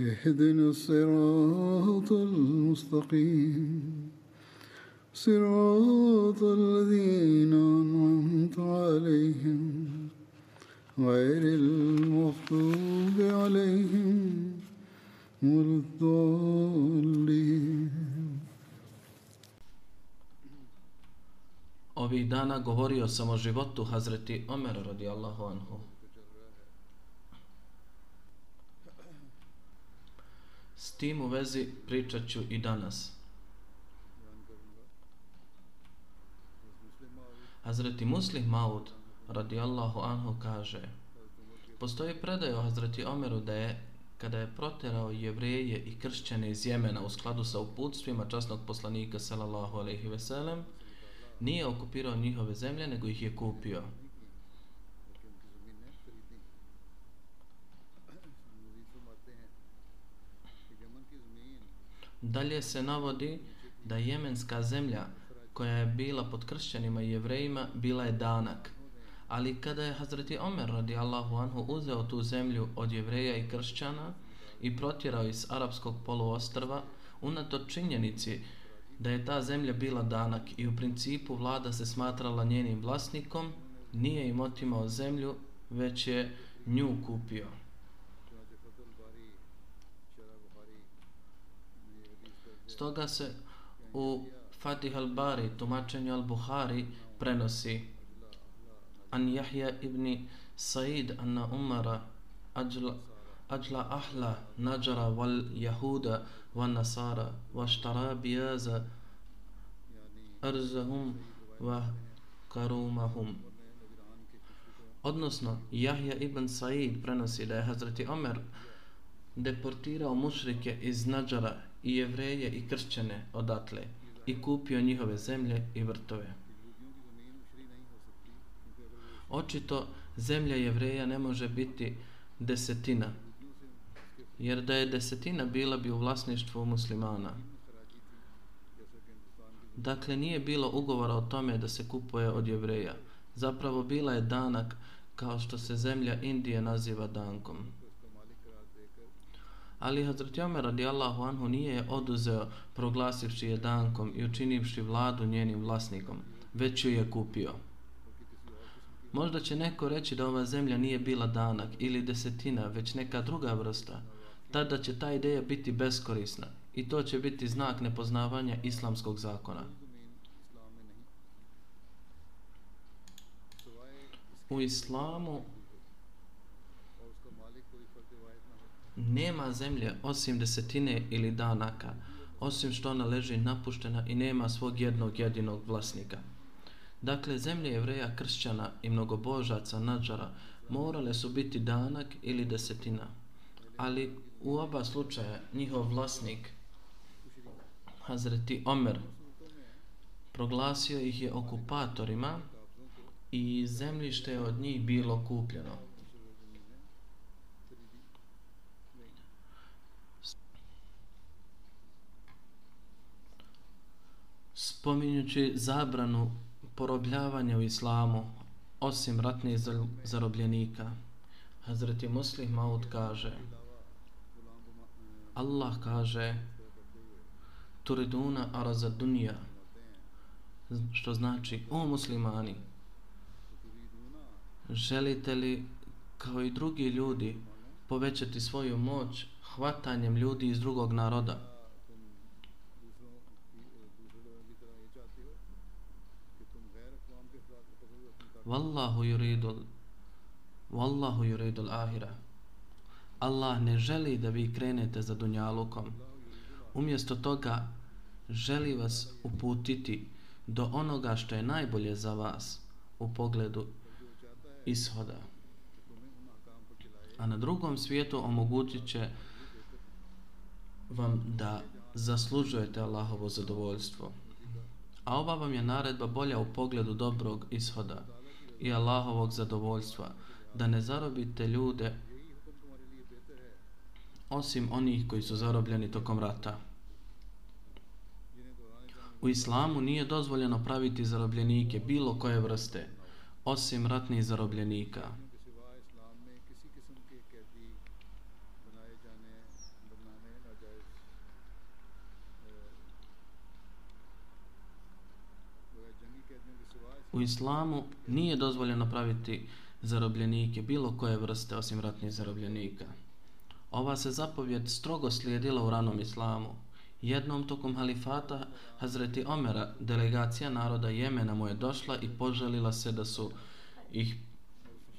اهدنا الصراط المستقيم صراط الذين أنعمت عليهم غير المغضوب عليهم ولا الضالين Ovih dana govorio sam o životu Hazreti Omer radijallahu anhu. S tim u vezi pričat ću i danas. Hazreti Muslim Maud radijallahu anhu kaže Postoji predaj o Hazreti Omeru da je kada je proterao jevreje i kršćane iz Jemena u skladu sa uputstvima časnog poslanika sallallahu alaihi veselem, nije okupirao njihove zemlje, nego ih je kupio. Dalje se navodi da jemenska zemlja koja je bila pod kršćanima i jevrejima bila je danak. Ali kada je Hazreti Omer radijallahu anhu uzeo tu zemlju od jevreja i kršćana i protjerao iz arapskog poluostrva, unato činjenici da je ta zemlja bila danak i u principu vlada se smatrala njenim vlasnikom, nije im otimao zemlju, već je nju kupio. Stoga se u Fatih al-Bari, tumačenju al-Buhari, prenosi an Jahja ibn Said anna Umara ajla, ajla ahla najara wal jahuda wa nasara wa štara bijaza arzahum wa karumahum. Odnosno Jahja ibn Said prenosi da je Hazreti Omer deportirao mušrike iz Nadžara i jevreje i kršćane odatle i kupio njihove zemlje i vrtove. Očito zemlja jevreja ne može biti desetina, jer da je desetina bila bi u vlasništvu muslimana. Dakle, nije bilo ugovora o tome da se kupuje od jevreja. Zapravo bila je danak kao što se zemlja Indije naziva dankom. Ali Hazreti Omer radijallahu anhu nije je oduzeo proglasivši je dankom i učinivši vladu njenim vlasnikom, već ju je kupio. Možda će neko reći da ova zemlja nije bila danak ili desetina, već neka druga vrsta. Tada će ta ideja biti beskorisna i to će biti znak nepoznavanja islamskog zakona. U islamu nema zemlje osim desetine ili danaka, osim što ona leži napuštena i nema svog jednog jedinog vlasnika. Dakle, zemlje jevreja, kršćana i mnogobožaca Nadžara morale su biti danak ili desetina. Ali u oba slučaja njihov vlasnik, Hazreti Omer, proglasio ih je okupatorima i zemljište je od njih bilo kupljeno. Spominjući zabranu porobljavanja u islamu, osim ratnih zarobljenika, Hazreti Muslim Maud kaže Allah kaže Turiduna araza dunija što znači o muslimani želite li kao i drugi ljudi povećati svoju moć, hvatanjem ljudi iz drugog naroda. Wallahu yuridu Wallahu yuridul ahira. Allah ne želi da vi krenete za dunjalukom. Umjesto toga želi vas uputiti do onoga što je najbolje za vas u pogledu ishoda. A na drugom svijetu omogućit će vam da zaslužujete Allahovo zadovoljstvo. A ova vam je naredba bolja u pogledu dobrog ishoda i Allahovog zadovoljstva, da ne zarobite ljude osim onih koji su zarobljeni tokom rata. U islamu nije dozvoljeno praviti zarobljenike bilo koje vrste, osim ratnih zarobljenika. U islamu nije dozvoljeno praviti zarobljenike bilo koje vrste osim ratnih zarobljenika. Ova se zapovjed strogo slijedila u ranom islamu. Jednom tokom halifata Hazreti Omera delegacija naroda Jemena mu je došla i poželila se da su ih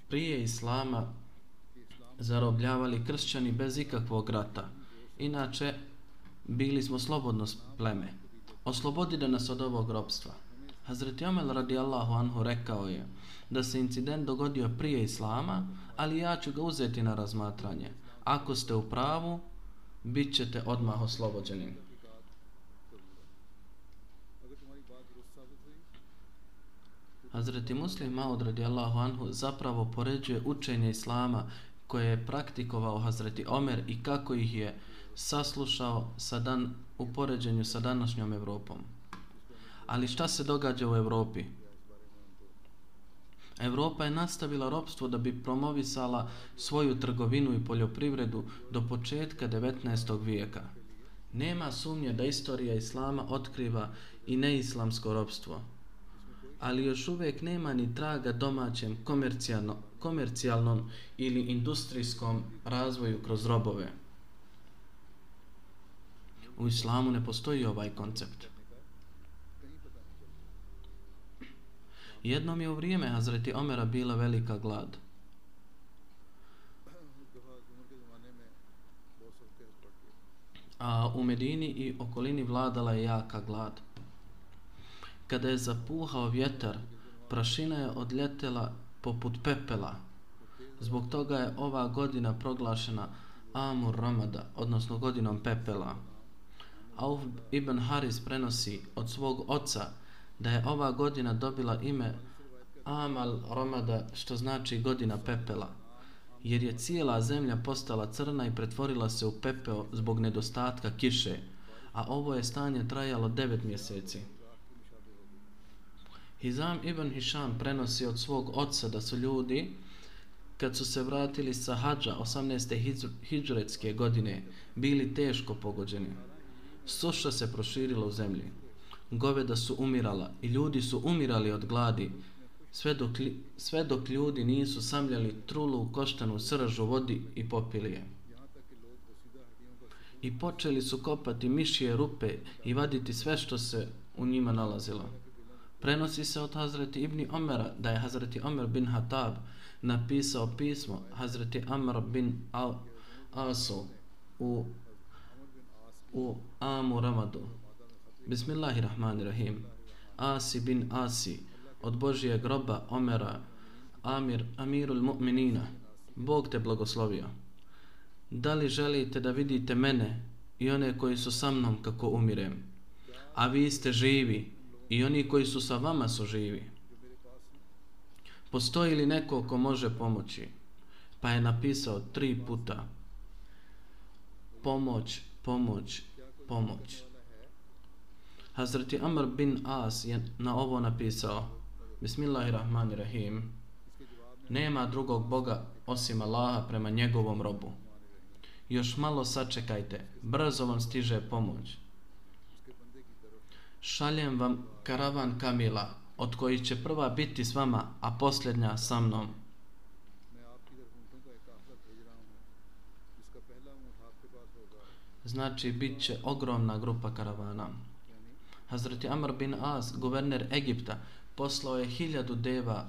prije islama zarobljavali kršćani bez ikakvog rata. Inače, bili smo slobodno pleme. Oslobodi da nas od ovog robstva. Hazreti Omer radijallahu anhu rekao je da se incident dogodio prije Islama, ali ja ću ga uzeti na razmatranje. Ako ste u pravu, bit ćete odmah oslobođeni. Hazreti Muslim Maud radijallahu anhu zapravo poređuje učenje Islama koje je praktikovao Hazreti Omer i kako ih je saslušao sa dan, u poređenju sa današnjom Evropom. Ali šta se događa u Evropi? Evropa je nastavila ropstvo da bi promovisala svoju trgovinu i poljoprivredu do početka 19. vijeka. Nema sumnje da istorija Islama otkriva i neislamsko ropstvo. Ali još uvijek nema ni traga domaćem komercijalno, komercijalnom ili industrijskom razvoju kroz robove. U islamu ne postoji ovaj koncept. Jednom je u vrijeme Hazreti Omera bila velika glad. A u Medini i okolini vladala je jaka glad. Kada je zapuhao vjetar, prašina je odljetela poput pepela. Zbog toga je ova godina proglašena Amur Ramada, odnosno godinom pepela. Auf ibn Haris prenosi od svog oca, da je ova godina dobila ime Amal Ramada, što znači godina pepela, jer je cijela zemlja postala crna i pretvorila se u pepeo zbog nedostatka kiše, a ovo je stanje trajalo devet mjeseci. Hizam ibn Hisham prenosi od svog oca da su ljudi, kad su se vratili sa hađa 18. hidžretske godine, bili teško pogođeni. Suša se proširila u zemlji. Goveda su umirala i ljudi su umirali od gladi, sve dok, li- sve dok ljudi nisu samljali trulu u koštanu sržu vodi i popili je. I počeli su kopati mišije rupe i vaditi sve što se u njima nalazilo. Prenosi se od Hazreti Ibni Omera da je Hazreti Omer bin Hatab napisao pismo Hazreti Amr bin Al Asu u, u Amu Ramadu. Bismillahirrahmanirrahim. Asi bin Asi, od Božije groba Omera, Amir, Amirul Mu'minina, Bog te blagoslovio. Da li želite da vidite mene i one koji su sa mnom kako umirem? A vi ste živi i oni koji su sa vama su živi. Postoji li neko ko može pomoći? Pa je napisao tri puta pomoć, pomoć, pomoć. Hazreti Amr bin As je na ovo napisao Bismillahirrahmanirrahim Nema drugog Boga osim Allaha prema njegovom robu Još malo sačekajte, brzo vam stiže pomoć Šaljem vam karavan Kamila od koji će prva biti s vama, a posljednja sa mnom. Znači, bit će ogromna grupa karavana. Hazreti Amr bin As, guverner Egipta, poslao je hiljadu deva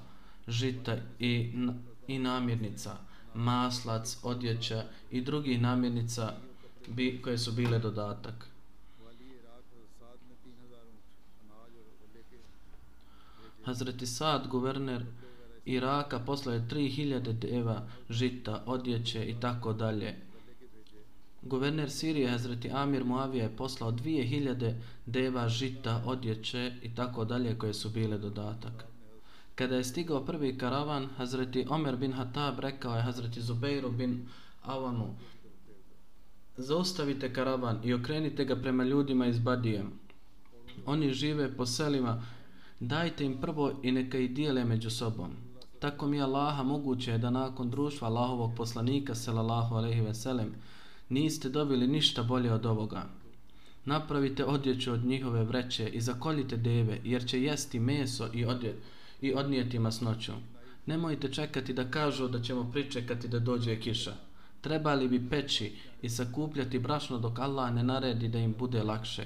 žita i, i namirnica, maslac, odjeća i drugi namirnica bi, koje su bile dodatak. Hazreti Sad, guverner Iraka, poslao je 3000 deva žita, odjeće i tako dalje. Guverner Sirije, Hazreti Amir Muavija, je poslao 2000 deva žita, odjeće i tako dalje koje su bile dodatak. Kada je stigao prvi karavan, Hazreti Omer bin Hatab rekao je Hazreti Zubeiru bin Avanu Zaustavite karavan i okrenite ga prema ljudima iz Badije. Oni žive po selima, dajte im prvo i neka ih dijele među sobom. Tako mi Allaha moguće je da nakon društva Allahovog poslanika sallallahu alejhi ve sellem niste dobili ništa bolje od ovoga. Napravite odjeću od njihove vreće i zakoljite deve, jer će jesti meso i, odje, i odnijeti masnoću. Nemojte čekati da kažu da ćemo pričekati da dođe kiša. Trebali bi peći i sakupljati brašno dok Allah ne naredi da im bude lakše.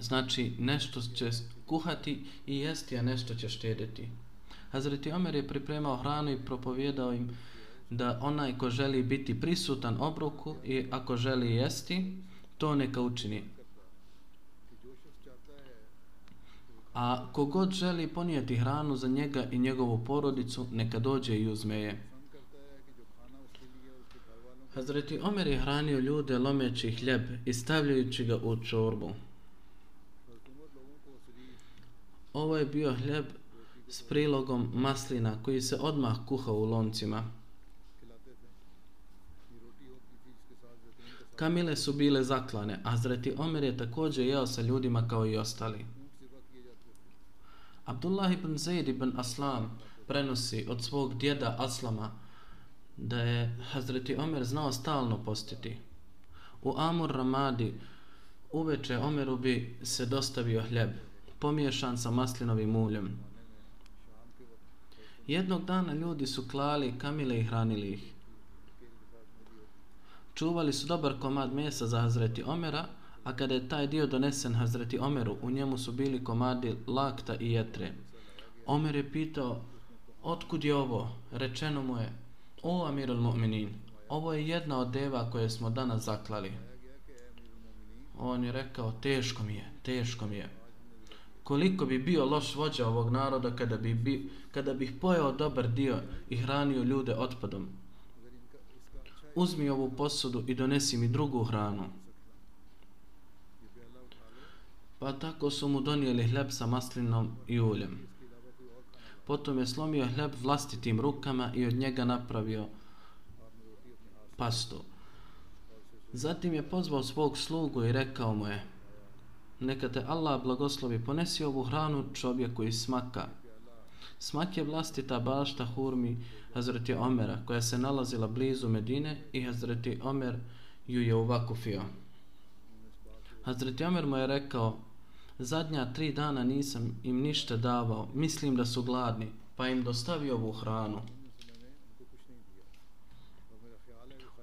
Znači, nešto će kuhati i jesti, a nešto će štediti. Hazreti Omer je pripremao hranu i propovjedao im da onaj ko želi biti prisutan obroku i ako želi jesti, to neka učini. A kogod želi ponijeti hranu za njega i njegovu porodicu, neka dođe i uzme je. Hazreti Omer je hranio ljude lomeći hljeb i stavljajući ga u čorbu. Ovo je bio hljeb s prilogom maslina koji se odmah kuha u loncima. Kamile su bile zaklane, a Zreti Omer je također jeo sa ljudima kao i ostali. Abdullah ibn Zaid ibn Aslam prenosi od svog djeda Aslama da je Hazreti Omer znao stalno postiti. U Amur Ramadi uveče Omeru bi se dostavio hljeb, pomiješan sa maslinovim uljem. Jednog dana ljudi su klali kamile i hranili ih. Čuvali su dobar komad mesa za Hazreti Omera, a kada je taj dio donesen Hazreti Omeru, u njemu su bili komadi lakta i jetre. Omer je pitao, otkud je ovo? Rečeno mu je, o Amirul Mu'minin, ovo je jedna od deva koje smo danas zaklali. On je rekao, teško mi je, teško mi je. Koliko bi bio loš vođa ovog naroda kada bi, bi, kada bih pojao dobar dio i hranio ljude otpadom. Uzmi ovu posudu i donesi mi drugu hranu. Pa tako su mu donijeli hleb sa maslinom i uljem. Potom je slomio hljeb vlastitim rukama i od njega napravio pastu. Zatim je pozvao svog slugu i rekao mu je Neka te Allah blagoslovi, ponesi ovu hranu čovjeku iz smaka. Smak je vlastita bašta hurmi Hazreti Omera, koja se nalazila blizu Medine i Hazreti Omer ju je uvakufio. Hazreti Omer mu je rekao, zadnja tri dana nisam im ništa davao, mislim da su gladni, pa im dostavio ovu hranu.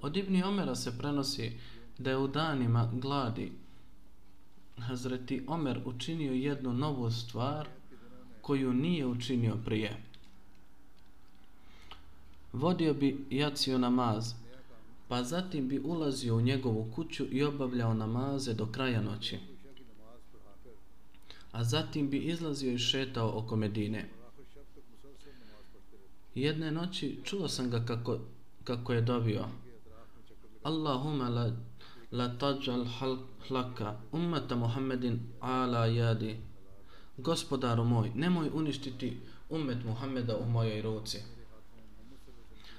Od Ibni Omera se prenosi da je u danima gladi Hazreti Omer učinio jednu novu stvar koju nije učinio prije. Vodio bi jaciju namaz, pa zatim bi ulazio u njegovu kuću i obavljao namaze do kraja noći. A zatim bi izlazio i šetao oko Medine. Jedne noći čuo sam ga kako, kako je dobio. Allahumma la la tajal halaka ummata Muhammedin ala yadi Gospodaru moj, nemoj uništiti ummet Muhammeda u mojoj ruci.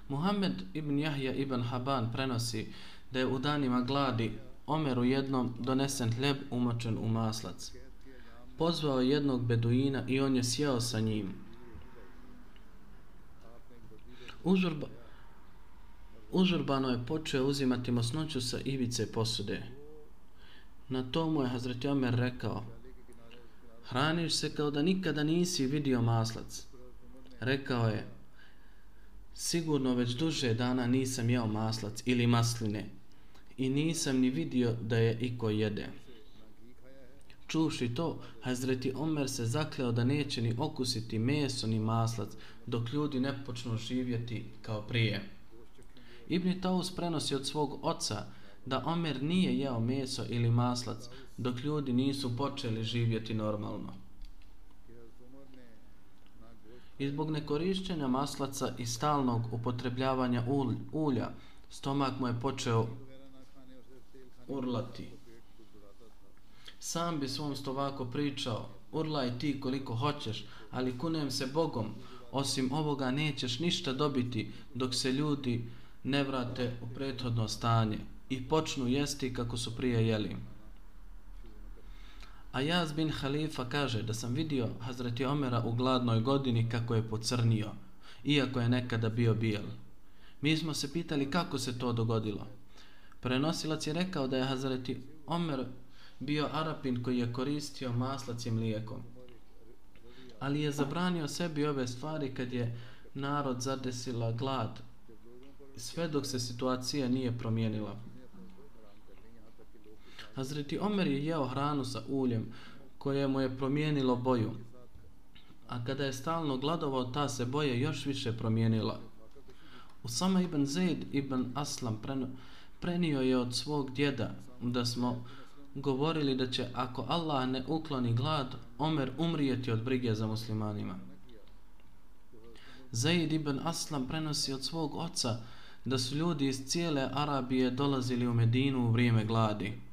Muhammed ibn Jahja ibn Haban prenosi da je u danima gladi Omeru jednom donesen hljeb umočen u maslac. Pozvao jednog beduina i on je sjeo sa njim. Užurba, užurbano je počeo uzimati masnoću sa ivice posude. Na to mu je Hazreti Omer rekao, hraniš se kao da nikada nisi vidio maslac. Rekao je, sigurno već duže dana nisam jeo maslac ili masline i nisam ni vidio da je iko jede. Čuši to, Hazreti Omer se zakleo da neće ni okusiti meso ni maslac, dok ljudi ne počnu živjeti kao prije. Ibn Taus prenosi od svog oca da Omer nije jeo meso ili maslac, dok ljudi nisu počeli živjeti normalno. I zbog nekorišćenja maslaca i stalnog upotrebljavanja ulja, stomak mu je počeo urlati. Sam bi svom stovaku pričao, urlaj ti koliko hoćeš, ali kunem se Bogom, osim ovoga nećeš ništa dobiti dok se ljudi ne vrate u prethodno stanje i počnu jesti kako su prije jeli. A Jaz bin Halifa kaže da sam vidio Hazreti Omera u gladnoj godini kako je pocrnio, iako je nekada bio bijel. Mi smo se pitali kako se to dogodilo. Prenosilac je rekao da je Hazreti Omer bio Arapin koji je koristio maslac i mlijekom. Ali je zabranio sebi ove stvari kad je narod zadesila glad, sve dok se situacija nije promijenila. Hazreti Omer je jeo hranu sa uljem koje mu je promijenilo boju. A kada je stalno gladovao, ta se boja još više promijenila. Usama ibn Zaid ibn Aslam prenio je od svog djeda da smo govorili da će ako Allah ne ukloni glad, Omer umrijeti od brige za muslimanima. Zaid ibn Aslam prenosi od svog oca da su ljudi iz cijele Arabije dolazili u Medinu u vrijeme gladi.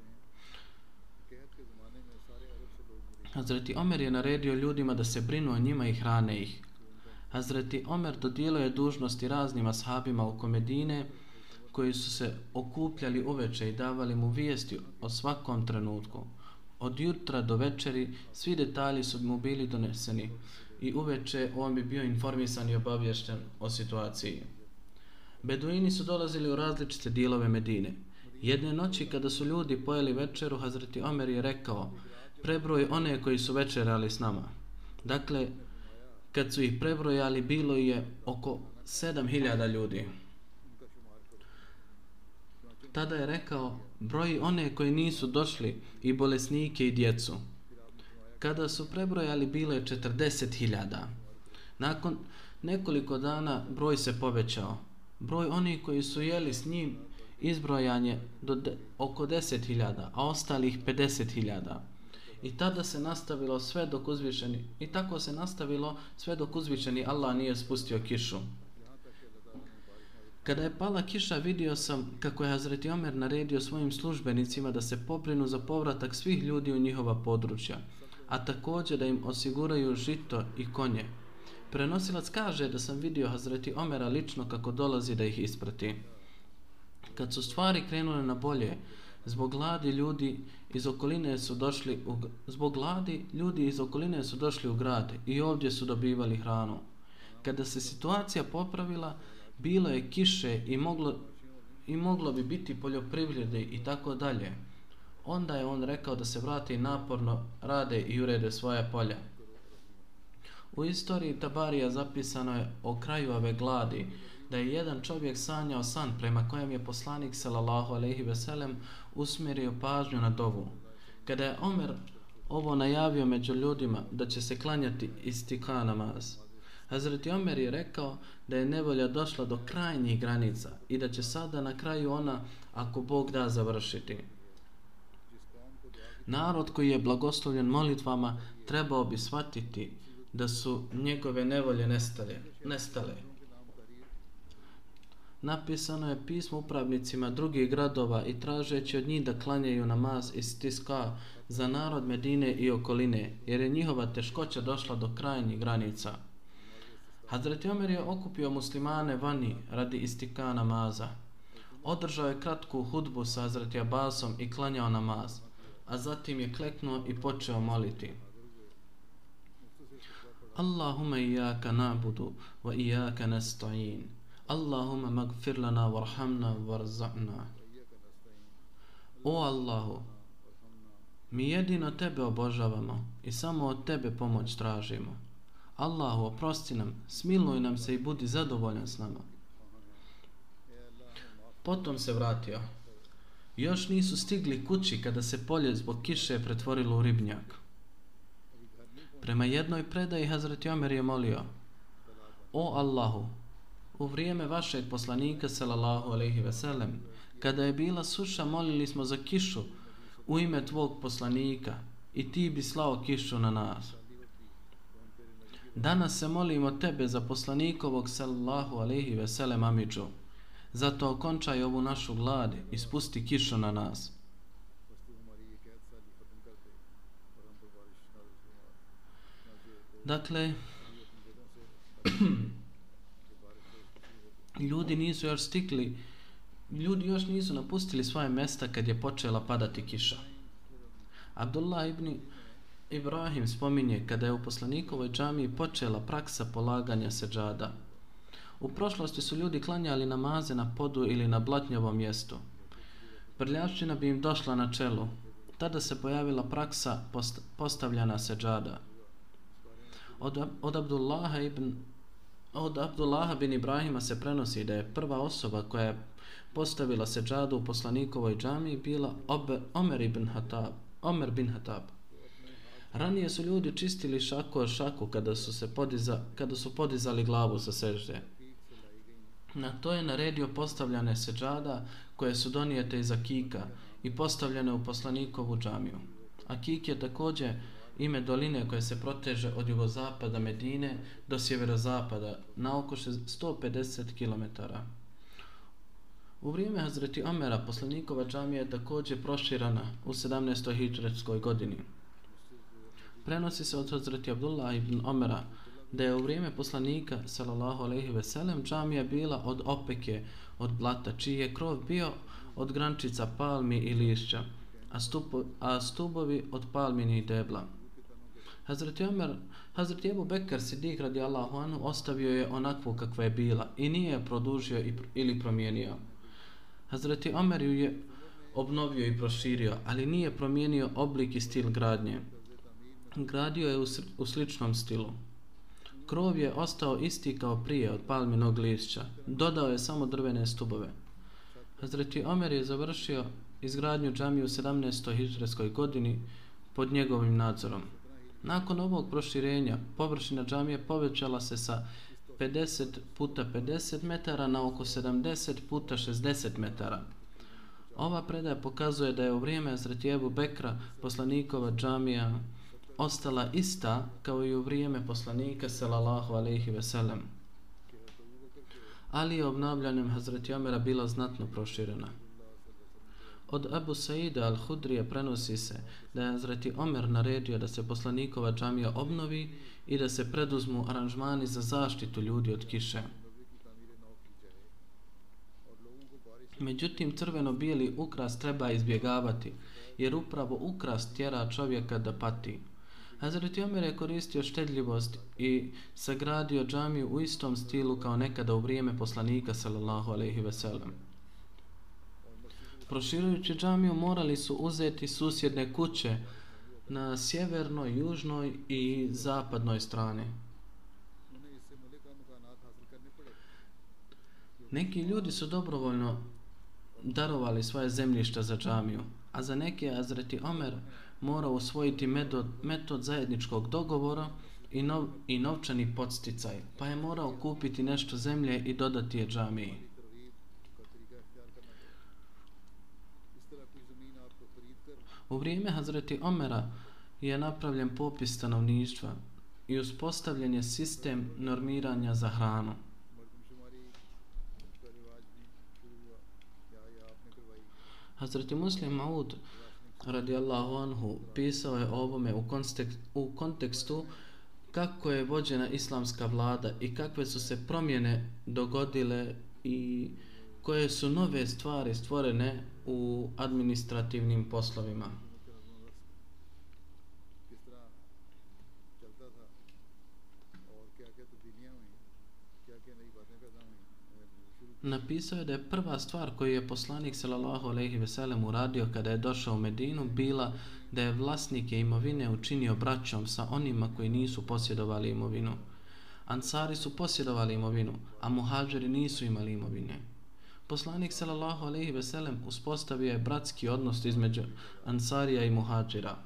Hazreti Omer je naredio ljudima da se brinu o njima i hrane ih. Hazreti Omer dodijelio je dužnosti raznim ashabima oko Medine koji su se okupljali uveče i davali mu vijesti o svakom trenutku. Od jutra do večeri svi detalji su mu bili doneseni i uveče on bi bio informisan i obavješten o situaciji. Beduini su dolazili u različite dijelove Medine. Jedne noći kada su ljudi pojeli večeru, Hazreti Omer je rekao prebroj one koji su večerali s nama. Dakle, kad su ih prebrojali, bilo je oko 7000 ljudi. Tada je rekao, broj one koji nisu došli i bolesnike i djecu. Kada su prebrojali, bilo je 40.000. Nakon nekoliko dana broj se povećao. Broj onih koji su jeli s njim izbrojanje do de, oko 10.000, a ostalih 50.000. I tada se nastavilo sve dok uzvišeni i tako se nastavilo sve dok uzvišeni Allah nije spustio kišu. Kada je pala kiša, vidio sam kako je Hazreti Omer naredio svojim službenicima da se pobrinu za povratak svih ljudi u njihova područja, a također da im osiguraju žito i konje. Prenosilac kaže da sam vidio Hazreti Omera lično kako dolazi da ih isprati. Kad su stvari krenule na bolje, zbog gladi ljudi iz okoline su došli u, zbog gladi ljudi iz okoline su došli u grad i ovdje su dobivali hranu. Kada se situacija popravila, bilo je kiše i moglo, i moglo bi biti poljoprivrede i tako dalje. Onda je on rekao da se vrati naporno, rade i urede svoja polja. U istoriji Tabarija zapisano je o kraju ove gladi, da je jedan čovjek sanjao san prema kojem je poslanik sallallahu alejhi ve sellem usmjerio pažnju na dovu. Kada je Omer ovo najavio među ljudima da će se klanjati istika namaz, Hazreti Omer je rekao da je nevolja došla do krajnjih granica i da će sada na kraju ona, ako Bog da, završiti. Narod koji je blagoslovljen molitvama trebao bi shvatiti da su njegove nevolje nestale. nestale. Napisano je pismo upravnicima drugih gradova i tražeći od njih da klanjaju namaz iz tiska za narod Medine i okoline, jer je njihova teškoća došla do krajnjih granica. Hazreti Omer je okupio muslimane vani radi istika namaza. Održao je kratku hudbu sa Hazreti Abbasom i klanjao namaz, a zatim je kleknuo i počeo moliti. Allahumma ijaka na'budu wa ijaka nasta'in. Allahumma magfir lana warhamna warza'na. O Allahu, mi jedino tebe obožavamo i samo od tebe pomoć tražimo. Allahu, oprosti nam, smiluj nam se i budi zadovoljan s nama. Potom se vratio. Još nisu stigli kući kada se polje zbog kiše pretvorilo u ribnjak. Prema jednoj predaji Hazreti Omer je molio O Allahu, u vrijeme vašeg poslanika sallallahu alejhi ve sellem, kada je bila suša, molili smo za kišu u ime tvog poslanika i ti bi slao kišu na nas. Danas se molimo tebe za poslanikovog sallallahu alejhi ve sellem amidžu. Zato okončaj ovu našu glad i spusti kišu na nas. Dakle, ljudi nisu još stikli, ljudi još nisu napustili svoje mesta kad je počela padati kiša. Abdullah ibn Ibrahim spominje kada je u poslanikovoj džamiji počela praksa polaganja seđada. U prošlosti su ljudi klanjali namaze na podu ili na blatnjovom mjestu. Prljavšćina bi im došla na čelu. Tada se pojavila praksa post postavljana seđada. Od, od Abdullaha ibn od Abdullaha bin Ibrahima se prenosi da je prva osoba koja je postavila seđadu u poslanikovoj džami bila Ober, Omer ibn Hatab. Omer bin Hatab. Ranije su ljudi čistili šako šaku kada su se podiza, kada su podizali glavu sa sežde. Na to je naredio postavljane seđada koje su donijete iz Akika i postavljene u poslanikovu džamiju. Akik je također ime doline koje se proteže od jugozapada Medine do sjeverozapada na oko 150 km. U vrijeme Hazreti Omera poslanikova džamija je također proširana u 17. hijđarskoj godini. Prenosi se od Hazreti Abdullah ibn Omera da je u vrijeme poslanika sallallahu alejhi ve sellem džamija bila od opeke od blata čiji je krov bio od grančica palmi i lišća a, stupo, a stubovi od palmini i debla. Hazreti Omer, Hazreti Ebu Bekar Sidik radi Allahu anhu ostavio je onakvu kakva je bila i nije je produžio i, ili promijenio. Hazreti Omer ju je obnovio i proširio, ali nije promijenio oblik i stil gradnje. Gradio je u, u sličnom stilu. Krov je ostao isti kao prije od palminog lišća. Dodao je samo drvene stubove. Hazreti Omer je završio izgradnju džamije u 17. hijđarskoj godini pod njegovim nadzorom. Nakon ovog proširenja, površina džamije povećala se sa 50 puta 50 metara na oko 70 puta 60 metara. Ova predaja pokazuje da je u vrijeme Zretijevu Bekra poslanikova džamija ostala ista kao i u vrijeme poslanika sallallahu alejhi ve sellem. Ali je obnavljanjem Hazreti Omera bila znatno proširena. Od Abu Saida al-Hudrije prenosi se da je Azreti Omer naredio da se poslanikova džamija obnovi i da se preduzmu aranžmani za zaštitu ljudi od kiše. Međutim, crveno-bijeli ukras treba izbjegavati, jer upravo ukras tjera čovjeka da pati. Hazreti Omer je koristio štedljivost i sagradio džamiju u istom stilu kao nekada u vrijeme poslanika sallallahu alejhi ve sellem. Proširujući džamiju morali su uzeti susjedne kuće na sjevernoj, južnoj i zapadnoj strani. Neki ljudi su dobrovoljno darovali svoje zemljišta za džamiju, a za neke Azreti Omer mora usvojiti metod, metod zajedničkog dogovora i, nov, i novčani podsticaj, pa je morao kupiti nešto zemlje i dodati je džamiji. U vrijeme Hazreti Omera je napravljen popis stanovništva i uspostavljen je sistem normiranja za hranu. Hazreti Muslim Maud radijallahu anhu pisao je ovome u, kontekst, u kontekstu kako je vođena islamska vlada i kakve su se promjene dogodile i koje su nove stvari stvorene u administrativnim poslovima. Napisao je da je prva stvar koju je poslanik sallallahu alejhi ve sellem uradio kada je došao u Medinu bila da je vlasnike imovine učinio braćom sa onima koji nisu posjedovali imovinu. Ansari su posjedovali imovinu, a muhađeri nisu imali imovine. Poslanik sallallahu alejhi ve sellem uspostavio je bratski odnos između Ansarija i Muhadžira.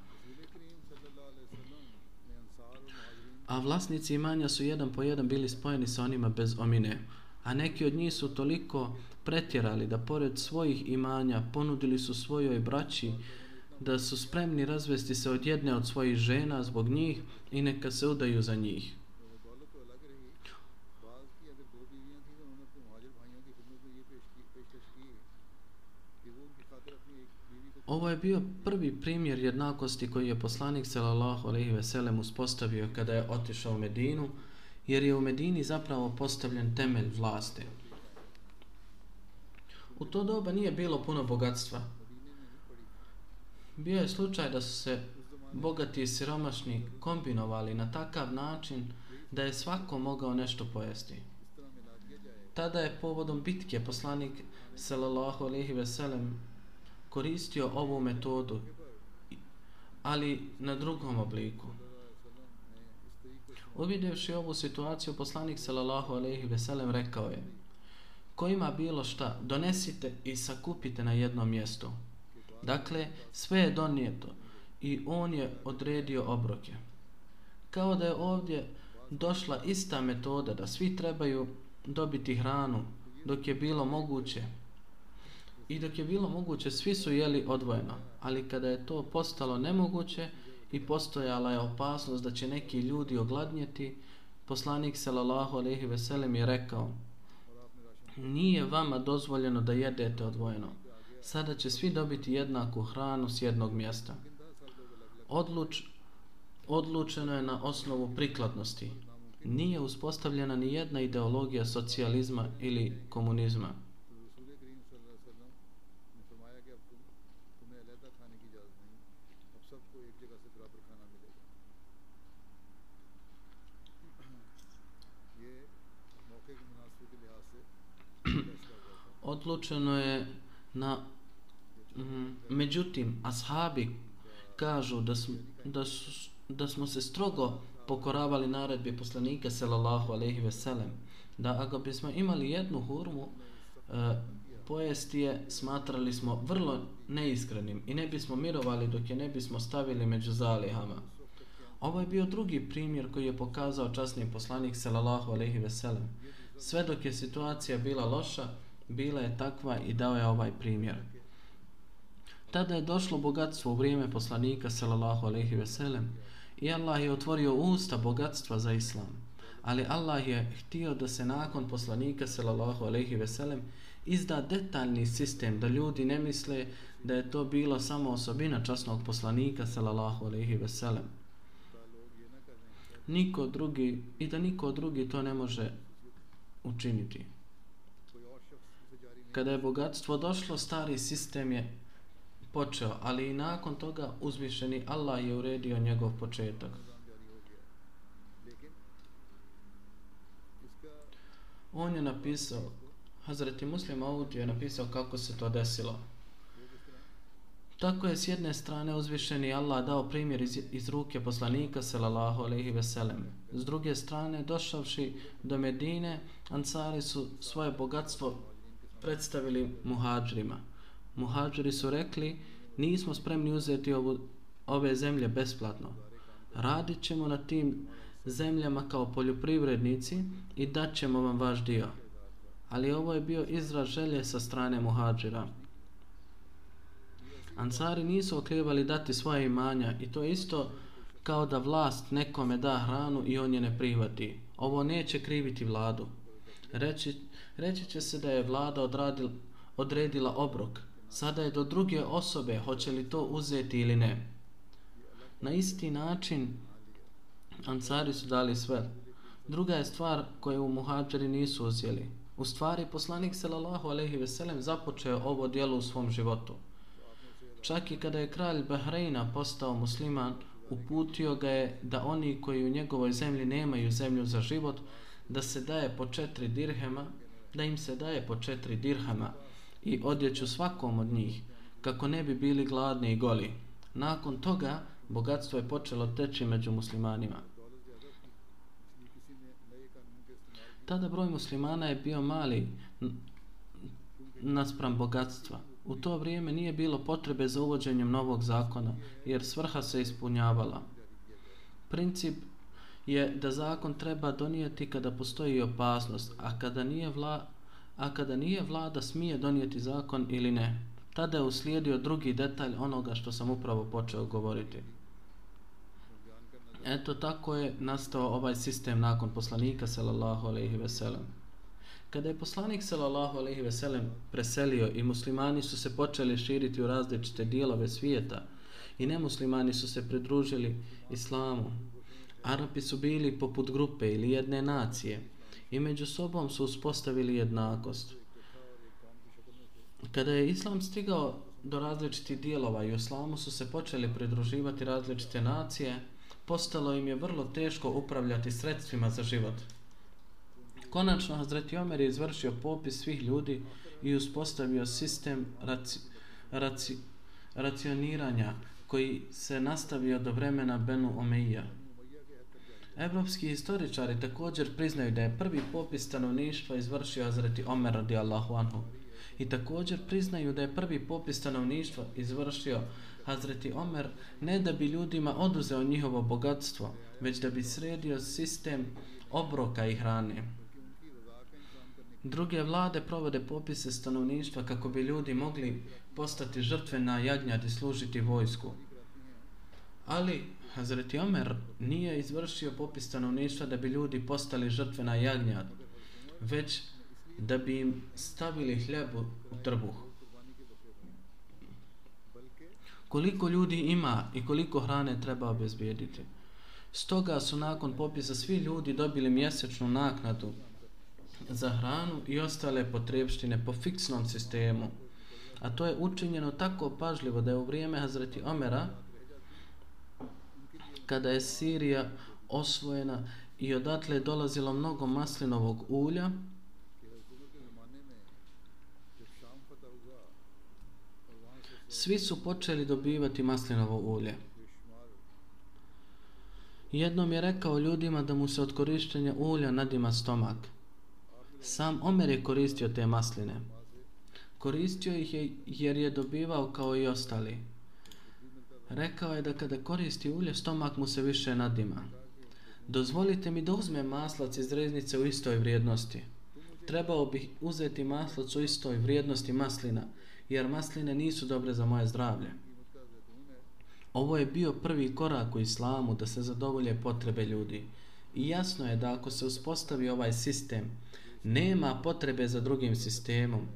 A vlasnici imanja su jedan po jedan bili spojeni sa onima bez omine. A neki od njih su toliko pretjerali da pored svojih imanja ponudili su svojoj braći da su spremni razvesti se od jedne od svojih žena zbog njih i neka se udaju za njih. Ovo je bio prvi primjer jednakosti koji je poslanik sallallahu alejhi ve sellem uspostavio kada je otišao u Medinu, jer je u Medini zapravo postavljen temelj vlasti. U to doba nije bilo puno bogatstva. Bio je slučaj da su se bogati i siromašni kombinovali na takav način da je svako mogao nešto pojesti. Tada je povodom bitke poslanik sallallahu alejhi ve sellem koristio ovu metodu, ali na drugom obliku. Uvidevši ovu situaciju, poslanik sallallahu alejhi ve sellem rekao je: Ko ima bilo šta, donesite i sakupite na jednom mjestu. Dakle, sve je donijeto i on je odredio obroke. Kao da je ovdje došla ista metoda da svi trebaju dobiti hranu dok je bilo moguće I dok je bilo moguće, svi su jeli odvojeno. Ali kada je to postalo nemoguće i postojala je opasnost da će neki ljudi ogladnjeti, poslanik sallallahu alejhi ve sellem je rekao: Nije vama dozvoljeno da jedete odvojeno. Sada će svi dobiti jednaku hranu s jednog mjesta. Odluč, odlučeno je na osnovu prikladnosti. Nije uspostavljena ni jedna ideologija socijalizma ili komunizma. odlučeno je na mhm, međutim ashabi kažu da su, da, su, da smo se strogo pokoravali naredbi poslanika sallallahu alejhi ve sellem da ako bismo imali jednu hurmu e, pojesti je smatrali smo vrlo neiskrenim i ne bismo mirovali dok je ne bismo stavili među zalihama. Ovo je bio drugi primjer koji je pokazao časni poslanik sallallahu alejhi ve sellem. Sve dok je situacija bila loša, bila je takva i dao je ovaj primjer. Tada je došlo bogatstvo u vrijeme poslanika sallallahu alejhi ve sellem i Allah je otvorio usta bogatstva za islam. Ali Allah je htio da se nakon poslanika sallallahu alejhi ve sellem izda detaljni sistem da ljudi ne misle da je to bilo samo osobina časnog poslanika sallallahu alejhi ve sellem. Niko drugi i da niko drugi to ne može učiniti. Kada je bogatstvo došlo, stari sistem je počeo, ali i nakon toga uzvišeni Allah je uredio njegov početak. On je napisao, Hazreti Muslim Audi je napisao kako se to desilo. Tako je s jedne strane uzvišeni Allah dao primjer iz, iz ruke poslanika sallallahu alejhi ve sellem. S druge strane, došavši do Medine, Ansari su svoje bogatstvo predstavili muhadžrima. Muhađiri su rekli, nismo spremni uzeti ovu, ove zemlje besplatno. Radit ćemo na tim zemljama kao poljoprivrednici i dat ćemo vam vaš dio. Ali ovo je bio izraz želje sa strane muhađira. Ansari nisu okrivali dati svoje imanja i to isto kao da vlast nekome da hranu i on je ne prihvati. Ovo neće kriviti vladu. Reći, reći će se da je vlada odradil, odredila obrok. Sada je do druge osobe hoće li to uzeti ili ne. Na isti način Ansari su dali sve. Druga je stvar koju muhađeri nisu uzeli. U stvari poslanik sallallahu alejhi ve sellem započeo ovo djelo u svom životu. Čak i kada je kralj Bahreina postao musliman, uputio ga je da oni koji u njegovoj zemlji nemaju zemlju za život, da se daje po četiri dirhema, da im se daje po četiri dirhema i odjeću svakom od njih, kako ne bi bili gladni i goli. Nakon toga, bogatstvo je počelo teći među muslimanima. Tada broj muslimana je bio mali, naspram bogatstva. U to vrijeme nije bilo potrebe za uvođenjem novog zakona, jer svrha se ispunjavala. Princip je da zakon treba donijeti kada postoji opasnost, a kada nije vla, a kada nije vlada smije donijeti zakon ili ne. Tada je uslijedio drugi detalj onoga što sam upravo počeo govoriti. Eto tako je nastao ovaj sistem nakon poslanika sallallahu alejhi ve sellem. Kada je poslanik sallallahu alejhi ve sellem preselio i muslimani su se počeli širiti u različite dijelove svijeta i nemuslimani su se pridružili islamu. Arapi su bili poput grupe ili jedne nacije i među sobom su uspostavili jednakost. Kada je islam stigao do različitih dijelova i u islamu su se počeli pridruživati različite nacije, postalo im je vrlo teško upravljati sredstvima za život. Konačno, Hazreti Omer je izvršio popis svih ljudi i uspostavio sistem raci, raci, racioniranja koji se nastavio do vremena Benu Omeija. Evropski historičari također priznaju da je prvi popis stanovništva izvršio Hazreti Omer radijallahu anhu. I također priznaju da je prvi popis stanovništva izvršio Hazreti Omer ne da bi ljudima oduzeo njihovo bogatstvo, već da bi sredio sistem obroka i hrane. Druge vlade provode popise stanovništva kako bi ljudi mogli postati žrtve na jagnjad i služiti vojsku. Ali Hazreti Omer nije izvršio popis stanovništva da bi ljudi postali žrtve na jagnjad, već da bi im stavili hljeb u trbuh. Koliko ljudi ima i koliko hrane treba obezbijediti. Stoga su nakon popisa svi ljudi dobili mjesečnu naknadu za hranu i ostale potrebštine po fiksnom sistemu. A to je učinjeno tako pažljivo da je u vrijeme Hazreti Omera kada je Sirija osvojena i odatle je dolazilo mnogo maslinovog ulja, svi su počeli dobivati maslinovo ulje. Jednom je rekao ljudima da mu se od korištenja ulja nadima stomak. Sam Omer je koristio te masline. Koristio ih je jer je dobivao kao i ostali. Rekao je da kada koristi ulje, stomak mu se više nadima. Dozvolite mi da uzmem maslac iz reznice u istoj vrijednosti. Trebao bih uzeti maslac u istoj vrijednosti maslina, jer masline nisu dobre za moje zdravlje. Ovo je bio prvi korak u islamu da se zadovolje potrebe ljudi. I jasno je da ako se uspostavi ovaj sistem, nema potrebe za drugim sistemom,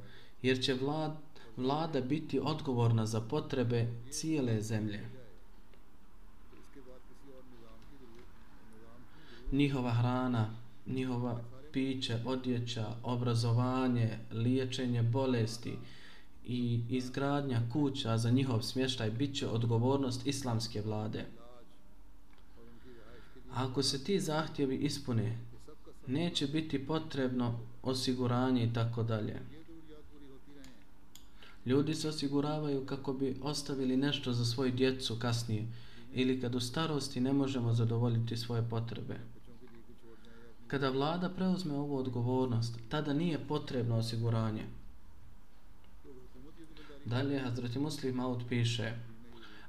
jer će vlad, vlada biti odgovorna za potrebe cijele zemlje. Njihova hrana, njihova piće, odjeća, obrazovanje, liječenje bolesti i izgradnja kuća za njihov smještaj bit će odgovornost islamske vlade. A ako se ti zahtjevi ispune, neće biti potrebno osiguranje i tako dalje. Ljudi se osiguravaju kako bi ostavili nešto za svoju djecu kasnije ili kad u starosti ne možemo zadovoljiti svoje potrebe. Kada vlada preuzme ovu odgovornost, tada nije potrebno osiguranje. Dalje Hazreti Muslim Maud piše,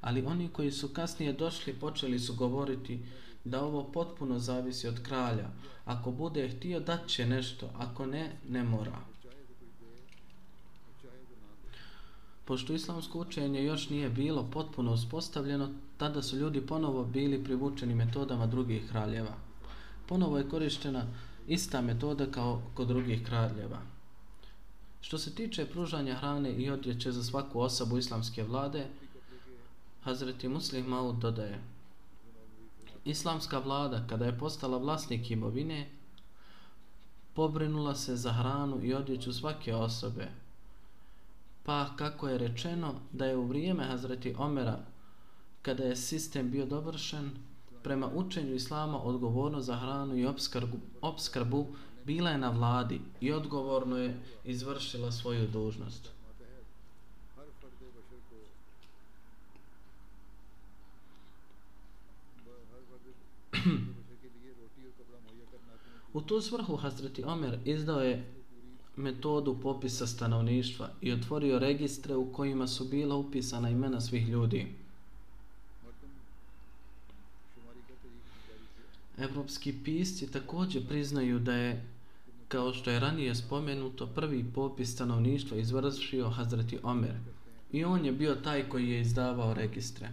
ali oni koji su kasnije došli počeli su govoriti da ovo potpuno zavisi od kralja. Ako bude htio, dat će nešto. Ako ne, ne mora. Pošto islamsko učenje još nije bilo potpuno uspostavljeno, tada su ljudi ponovo bili privučeni metodama drugih kraljeva. Ponovo je korištena ista metoda kao kod drugih kraljeva. Što se tiče pružanja hrane i odjeće za svaku osobu islamske vlade, Hazreti Muslim Maud dodaje Islamska vlada, kada je postala vlasnik imovine, pobrinula se za hranu i odjeću svake osobe, Pa kako je rečeno da je u vrijeme Hazreti Omera, kada je sistem bio dovršen, prema učenju Islama odgovorno za hranu i obskrbu, obskrbu bila je na vladi i odgovorno je izvršila svoju dužnost. U tu svrhu Hazreti Omer izdao je metodu popisa stanovništva i otvorio registre u kojima su bila upisana imena svih ljudi. Evropski pisci također priznaju da je, kao što je ranije spomenuto, prvi popis stanovništva izvršio Hazreti Omer i on je bio taj koji je izdavao registre.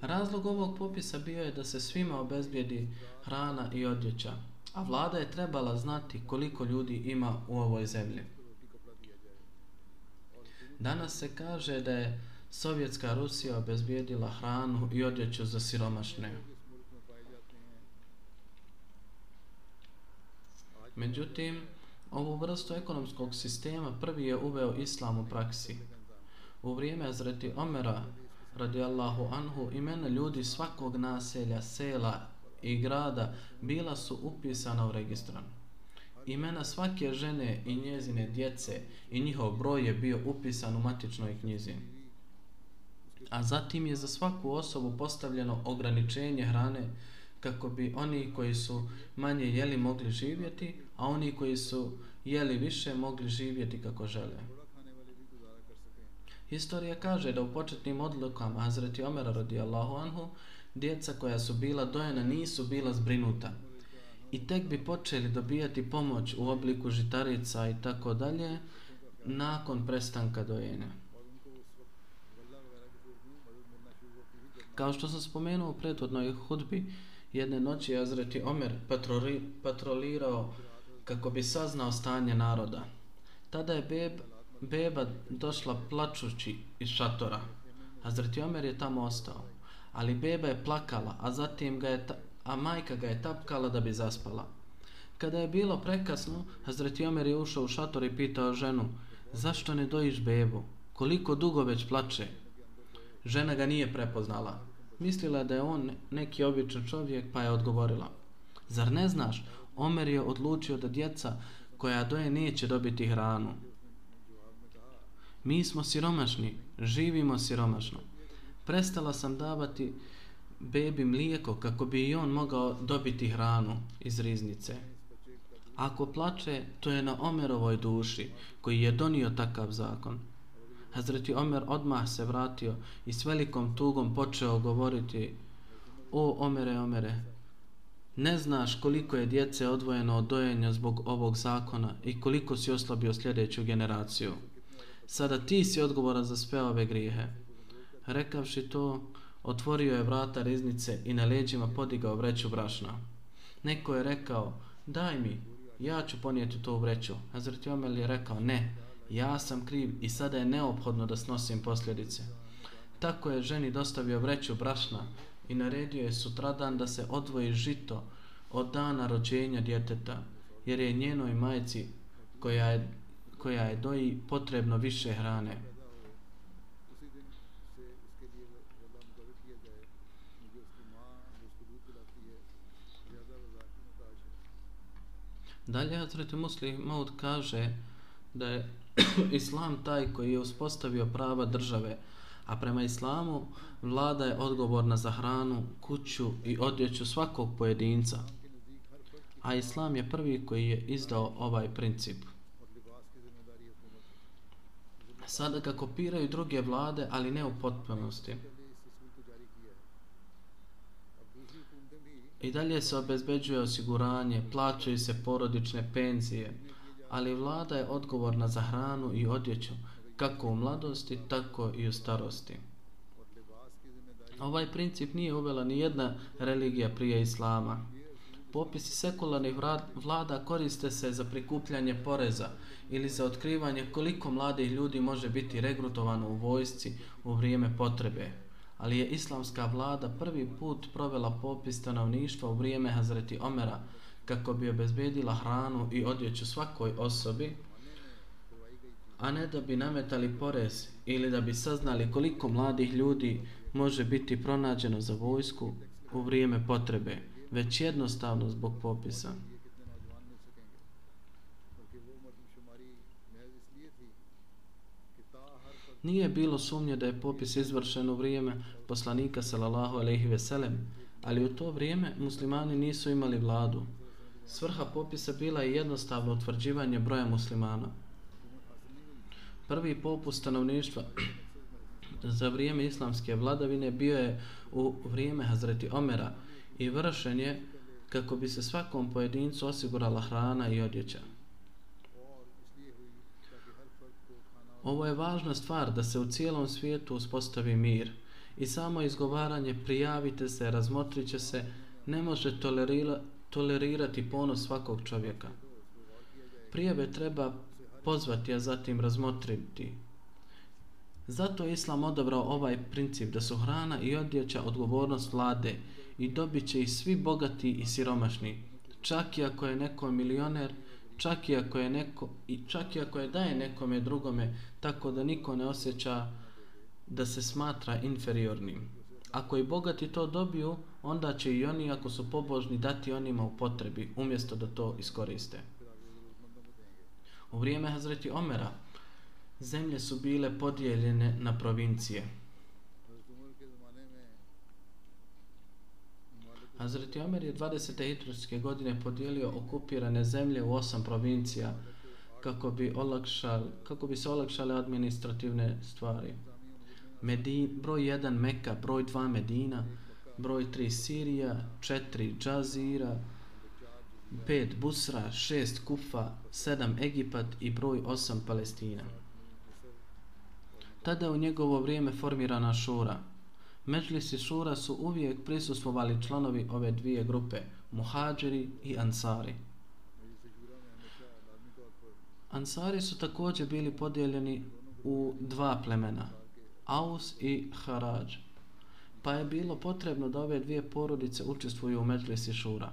Razlog ovog popisa bio je da se svima obezbijedi hrana i odjeća, a vlada je trebala znati koliko ljudi ima u ovoj zemlji. Danas se kaže da je Sovjetska Rusija obezbijedila hranu i odjeću za siromašne. Međutim, ovu vrstu ekonomskog sistema prvi je uveo islam u praksi. U vrijeme Azreti Omera, radijallahu anhu, imena ljudi svakog naselja, sela i grada bila su upisana u registran. Imena svake žene i njezine djece i njihov broj je bio upisan u matičnoj knjizi a zatim je za svaku osobu postavljeno ograničenje hrane kako bi oni koji su manje jeli mogli živjeti, a oni koji su jeli više mogli živjeti kako žele. Historija kaže da u početnim odlukama Hazreti Omera radijallahu anhu djeca koja su bila dojena nisu bila zbrinuta i tek bi počeli dobijati pomoć u obliku žitarica i tako dalje nakon prestanka dojenja. Kao što sam spomenuo u prethodnoj hudbi, jedne noći je Azreti Omer patroli, patrolirao kako bi saznao stanje naroda. Tada je beb, beba došla plačući iz šatora. Azreti Omer je tamo ostao. Ali beba je plakala, a zatim ga je ta, a majka ga je tapkala da bi zaspala. Kada je bilo prekasno, Hazreti Omer je ušao u šator i pitao ženu, zašto ne dojiš bebu? Koliko dugo već plače? Žena ga nije prepoznala. Mislila da je on neki običan čovjek, pa je odgovorila. Zar ne znaš, Omer je odlučio da djeca koja doje neće dobiti hranu. Mi smo siromašni, živimo siromašno. Prestala sam davati bebi mlijeko kako bi i on mogao dobiti hranu iz riznice. Ako plače, to je na Omerovoj duši koji je donio takav zakon. Hazreti Omer odmah se vratio i s velikom tugom počeo govoriti O Omere, Omere, ne znaš koliko je djece odvojeno od dojenja zbog ovog zakona i koliko si oslabio sljedeću generaciju. Sada ti si odgovoran za sve ove grijehe. Rekavši to, otvorio je vrata riznice i na leđima podigao vreću brašna. Neko je rekao, daj mi, ja ću ponijeti to u vreću. Hazreti Omer je rekao, ne, ja sam kriv i sada je neophodno da snosim posljedice. Tako je ženi dostavio vreću brašna i naredio je sutradan da se odvoji žito od dana rođenja djeteta, jer je njenoj majci koja je, koja je doji potrebno više hrane. Dalje Hazreti Muslim Maud kaže da je islam taj koji je uspostavio prava države, a prema islamu vlada je odgovorna za hranu, kuću i odjeću svakog pojedinca. A islam je prvi koji je izdao ovaj princip. Sada ga kopiraju druge vlade, ali ne u potpunosti. I dalje se obezbeđuje osiguranje, plaćaju se porodične penzije, ali vlada je odgovorna za hranu i odjeću, kako u mladosti, tako i u starosti. Ovaj princip nije uvela ni jedna religija prije islama. Popisi sekularnih vlada koriste se za prikupljanje poreza ili za otkrivanje koliko mladih ljudi može biti regrutovano u vojsci u vrijeme potrebe. Ali je islamska vlada prvi put provela popis stanovništva u vrijeme Hazreti Omera, kako bi obezbedila hranu i odjeću svakoj osobi, a ne da bi nametali porez ili da bi saznali koliko mladih ljudi može biti pronađeno za vojsku u vrijeme potrebe, već jednostavno zbog popisa. Nije bilo sumnje da je popis izvršen u vrijeme poslanika sallallahu alejhi ve sellem, ali u to vrijeme muslimani nisu imali vladu, Svrha popisa bila je jednostavno utvrđivanje broja muslimana. Prvi popus stanovništva za vrijeme islamske vladavine bio je u vrijeme Hazreti Omera i vršen je kako bi se svakom pojedincu osigurala hrana i odjeća. Ovo je važna stvar da se u cijelom svijetu uspostavi mir i samo izgovaranje prijavite se, razmotrit će se, ne može tolerira, tolerirati ponos svakog čovjeka. Prijave treba pozvati, a zatim razmotriti. Zato je Islam odabrao ovaj princip da su hrana i odjeća odgovornost vlade i dobit će i svi bogati i siromašni. Čak i ako je neko milioner, čak i ako je neko i čak i ako je daje nekome drugome tako da niko ne osjeća da se smatra inferiornim. Ako i bogati to dobiju, onda će i oni ako su pobožni dati onima u potrebi umjesto da to iskoriste. U vrijeme Hazreti Omera zemlje su bile podijeljene na provincije. Hazreti Omer je 20. hitrovske godine podijelio okupirane zemlje u osam provincija kako bi, olakšal, kako bi se olakšale administrativne stvari. Medin, broj 1 Meka, broj 2 Medina, broj 3 Sirija, 4 Džazira, 5 Busra, 6 Kufa, 7 Egipat i broj 8 Palestina. Tada u njegovo vrijeme formirana šura. Međlisi šura su uvijek prisustvovali članovi ove dvije grupe, muhađiri i ansari. Ansari su također bili podijeljeni u dva plemena, Aus i Harađ. Pa je bilo potrebno da ove dvije porodice učestvuju u Međlisi šura.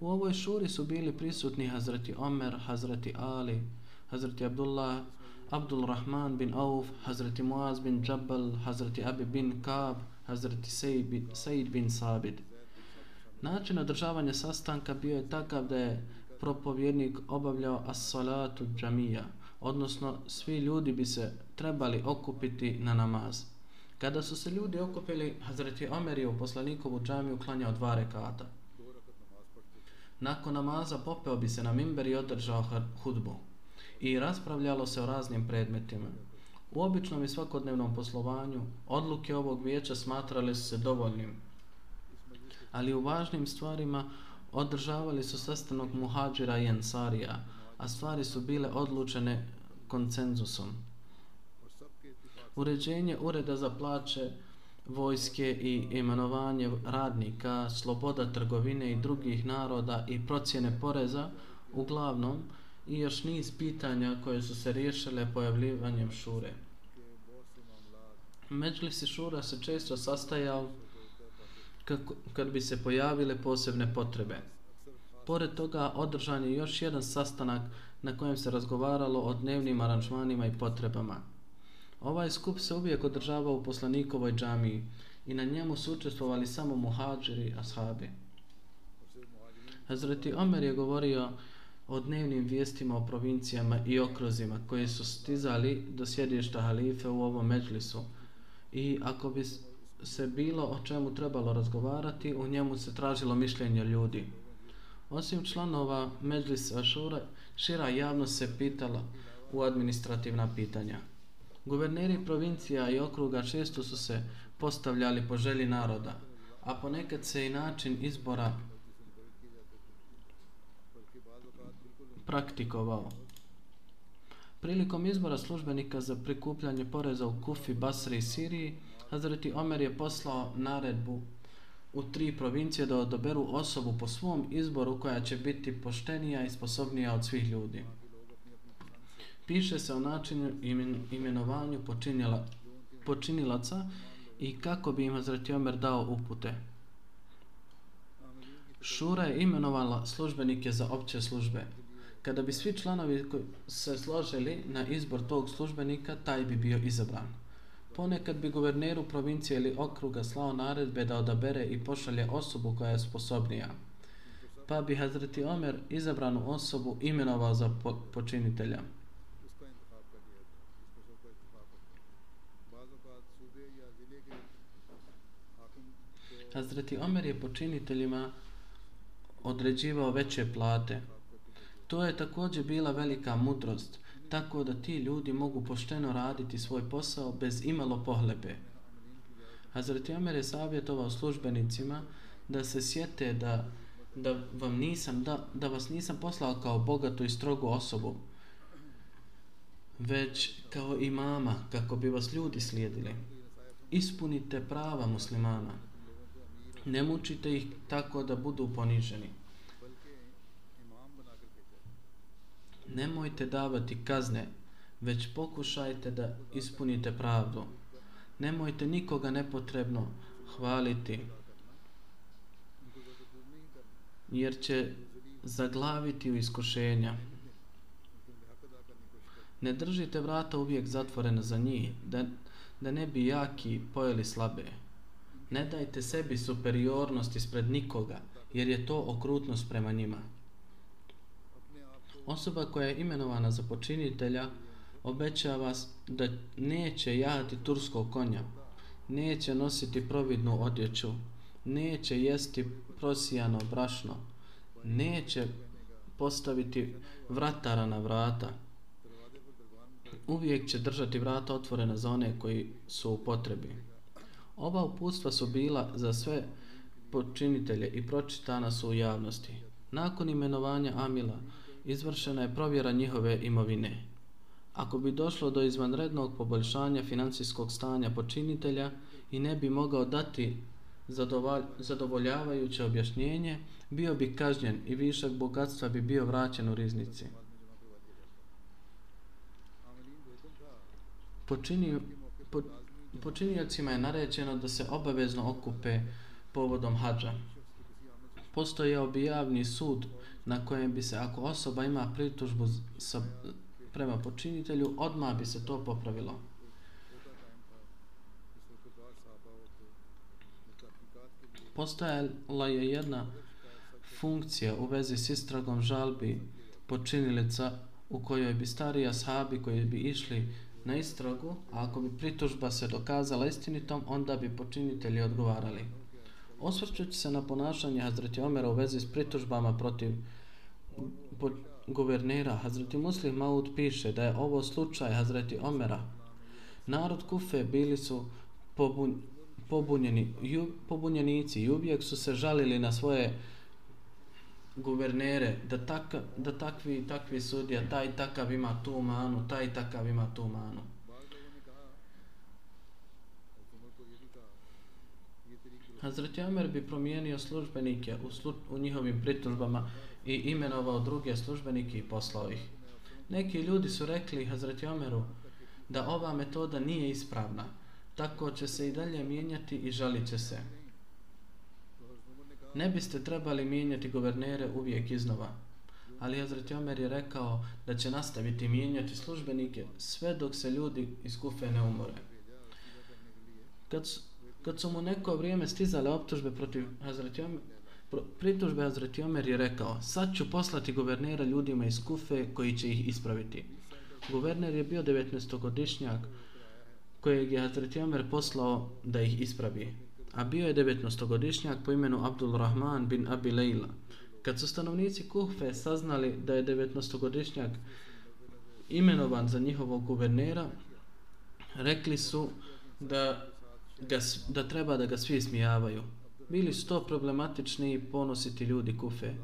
U ovoj šuri su bili prisutni Hazreti Omer, Hazreti Ali, Hazreti Abdullah, Abdul Rahman bin Auf, Hazreti Muaz bin Jabal, Hazreti Abi bin Kab, Hazreti Said bin Sabid. Način održavanja sastanka bio je takav da je propovjednik obavljao as-salatu džamija, odnosno svi ljudi bi se trebali okupiti na namaz. Kada su se ljudi okupili, Hazreti Omer je u poslanikovu džamiju klanjao dva rekata. Nakon namaza popeo bi se na mimber i održao hudbu i raspravljalo se o raznim predmetima. U običnom i svakodnevnom poslovanju odluke ovog vijeća smatrali su se dovoljnim, ali u važnim stvarima održavali su sastanog muhađira i ensarija, a stvari su bile odlučene koncenzusom. Uređenje ureda za plaće, vojske i imenovanje radnika, sloboda trgovine i drugih naroda i procjene poreza, uglavnom, i još niz pitanja koje su se riješile pojavljivanjem šure. Međlisi šura se često sastajao kako, kad bi se pojavile posebne potrebe. Pored toga održan je još jedan sastanak na kojem se razgovaralo o dnevnim aranžmanima i potrebama. Ovaj skup se uvijek održavao u poslanikovoj džamiji i na njemu su učestvovali samo muhađiri ashabi. Hazreti Omer je govorio o dnevnim vijestima o provincijama i okruzima koji su stizali do sjedišta halife u ovom međlisu i ako bi se bilo o čemu trebalo razgovarati, u njemu se tražilo mišljenje ljudi. Osim članova međlisa šura, šira javnost se pitala u administrativna pitanja. Guverneri provincija i okruga često su se postavljali po želji naroda, a ponekad se i način izbora praktikovao. Prilikom izbora službenika za prikupljanje poreza u Kufi, Basri i Siriji, Hazreti Omer je poslao naredbu u tri provincije da odoberu osobu po svom izboru koja će biti poštenija i sposobnija od svih ljudi. Piše se o načinu imenovanju počinjela, počinilaca i kako bi im Hazreti Omer dao upute. Šura je imenovala službenike za opće službe, kada bi svi članovi se složili na izbor tog službenika, taj bi bio izabran. Ponekad bi guverneru provincije ili okruga slao naredbe da odabere i pošalje osobu koja je sposobnija. Pa bi Hazreti Omer izabranu osobu imenovao za po počinitelja. Hazreti Omer je počiniteljima određivao veće plate. To je također bila velika mudrost, tako da ti ljudi mogu pošteno raditi svoj posao bez imalo pohlepe. Hazreti Omer je savjetovao službenicima da se sjete da, da, vam nisam, da, da vas nisam poslao kao bogatu i strogu osobu, već kao imama, kako bi vas ljudi slijedili. Ispunite prava muslimana. Ne mučite ih tako da budu poniženi. Nemojte davati kazne, već pokušajte da ispunite pravdu. Nemojte nikoga nepotrebno hvaliti, jer će zaglaviti u iskušenja. Ne držite vrata uvijek zatvorena za njih, da, da ne bi jaki pojeli slabe. Ne dajte sebi superiornost ispred nikoga, jer je to okrutnost prema njima. Osoba koja je imenovana za počinitelja obećava da neće jahati turskog konja, neće nositi providnu odjeću, neće jesti prosijano brašno, neće postaviti vratara na vrata, uvijek će držati vrata otvorena za one koji su u potrebi. Ova uputstva su bila za sve počinitelje i pročitana su u javnosti. Nakon imenovanja Amila izvršena je provjera njihove imovine. Ako bi došlo do izvanrednog poboljšanja financijskog stanja počinitelja i ne bi mogao dati zadovoljavajuće objašnjenje, bio bi kažnjen i višak bogatstva bi bio vraćen u riznici. Počini, po, počinjacima je naređeno da se obavezno okupe povodom hađa. Postoje objavni sud na kojem bi se, ako osoba ima pritužbu sa, prema počinitelju, odmah bi se to popravilo. Postojala je jedna funkcija u vezi s istragom žalbi počinilica u kojoj bi stari ashabi koji bi išli na istragu, a ako bi pritužba se dokazala istinitom, onda bi počinitelji odgovarali. Osvrćući se na ponašanje Hazreti Omera u vezi s pritužbama protiv guvernera, Hazreti Muslim Maud piše da je ovo slučaj Hazreti Omera. Narod Kufe bili su pobun, pobunjeni, ju, pobunjenici i uvijek su se žalili na svoje guvernere da, tak, da takvi takvi sudija, taj takav ima tu manu, taj takav ima tu manu. Hazreti Omer bi promijenio službenike u, slu, u njihovim pritužbama i imenovao druge službenike i poslao ih. Neki ljudi su rekli Hazreti Omeru da ova metoda nije ispravna, tako će se i dalje mijenjati i žalit će se ne biste trebali mijenjati guvernere uvijek iznova. Ali Hazreti Omer je rekao da će nastaviti mijenjati službenike sve dok se ljudi iz kufe ne umore. Kad su, kad su mu neko vrijeme stizale optužbe protiv Hazreti Omer, pritužbe Hazreti Omer je rekao sad ću poslati guvernera ljudima iz kufe koji će ih ispraviti. Guverner je bio 19-godišnjak kojeg je Hazreti Omer poslao da ih ispravi a bio je 19-godišnjak po imenu Abdul Rahman bin Abi Leila. Kad su stanovnici Kufe saznali da je 19-godišnjak imenovan za njihovog guvernera, rekli su da, ga, da treba da ga svi smijavaju. Bili su to problematični i ponositi ljudi Kufe.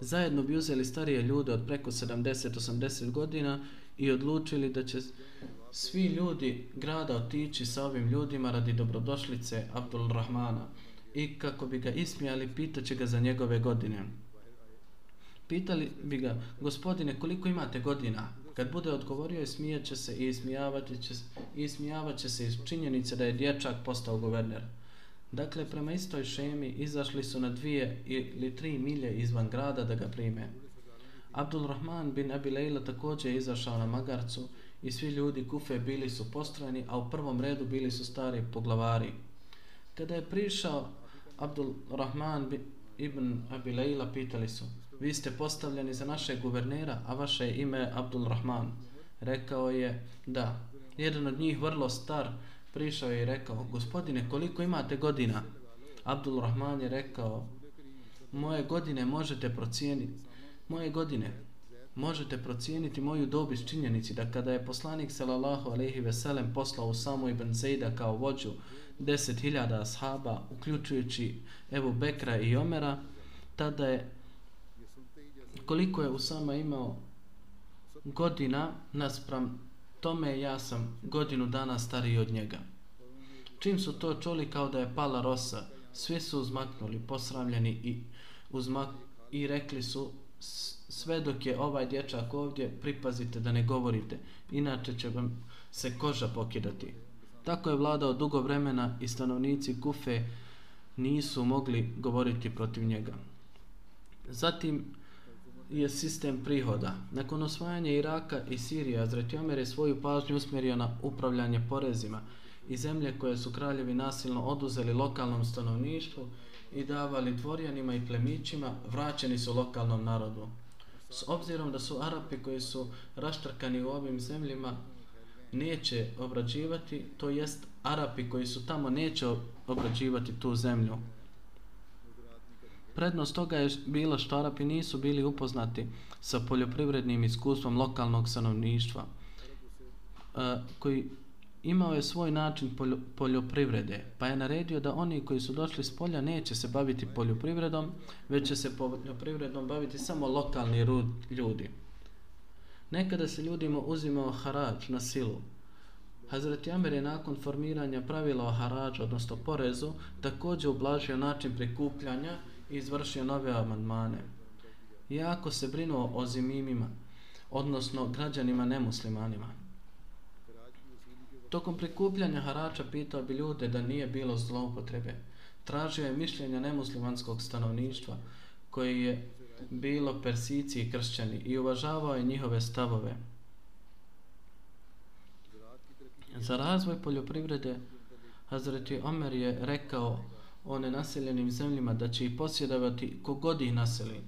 Zajedno bi uzeli starije ljude od preko 70-80 godina i odlučili da će svi ljudi grada otići sa ovim ljudima radi dobrodošlice Abdul Rahmana i kako bi ga ismijali, pitaće ga za njegove godine. Pitali bi ga, gospodine, koliko imate godina? Kad bude odgovorio, smijat će se i ismijavati će, ismijavat će se iz činjenice da je dječak postao guverner. Dakle, prema istoj šemi izašli su na dvije ili tri milje izvan grada da ga prime. Abdul Rahman bin Abi Leila također je izašao na magarcu i svi ljudi kufe bili su postrani, a u prvom redu bili su stari poglavari. Kada je prišao Abdul Rahman ibn Abi Leila, pitali su, vi ste postavljeni za našeg guvernera, a vaše ime je Abdul Rahman. Rekao je, da. Jedan od njih, vrlo star, prišao je i rekao, gospodine, koliko imate godina? Abdul Rahman je rekao, moje godine možete procijeniti moje godine možete procijeniti moju dobi s činjenici da kada je poslanik sallallahu alejhi ve sellem poslao samo ibn Zeida kao vođu 10.000 ashaba uključujući Ebu Bekra i Omera tada je koliko je Usama imao godina naspram tome ja sam godinu dana stariji od njega. Čim su to čuli kao da je pala rosa svi su uzmaknuli posramljeni i uzmak i rekli su sve dok je ovaj dječak ovdje pripazite da ne govorite inače će vam se koža pokidati. Tako je vladao dugo vremena i stanovnici Kufe nisu mogli govoriti protiv njega. Zatim je sistem prihoda. Nakon osvajanja Iraka i Sirije, Azreti Omer je svoju pažnju usmjerio na upravljanje porezima i zemlje koje su kraljevi nasilno oduzeli lokalnom stanovništvu i davali dvorjanima i plemićima, vraćeni su lokalnom narodu. S obzirom da su Arapi koji su raštrkani u ovim zemljima neće obrađivati, to jest Arapi koji su tamo neće obrađivati tu zemlju. Prednost toga je bila što Arapi nisu bili upoznati sa poljoprivrednim iskustvom lokalnog stanovništva, e, koji imao je svoj način poljoprivrede, pa je naredio da oni koji su došli s polja neće se baviti poljoprivredom, već će se poljoprivredom baviti samo lokalni ljudi. Nekada se ljudima uzimao harač na silu. Hazreti Amer je nakon formiranja pravila o harađu, odnosno porezu, također ublažio način prikupljanja i izvršio nove amandmane. Iako se brinuo o zimimima, odnosno građanima nemuslimanima. Tokom prikupljanja harača pitao bi ljude da nije bilo zloupotrebe. Tražio je mišljenja nemuslimanskog stanovništva, koji je bilo persici i kršćani i uvažavao je njihove stavove. Za razvoj poljoprivrede Hazreti Omer je rekao o nenaseljenim zemljima da će ih posjedavati kogod ih naseli.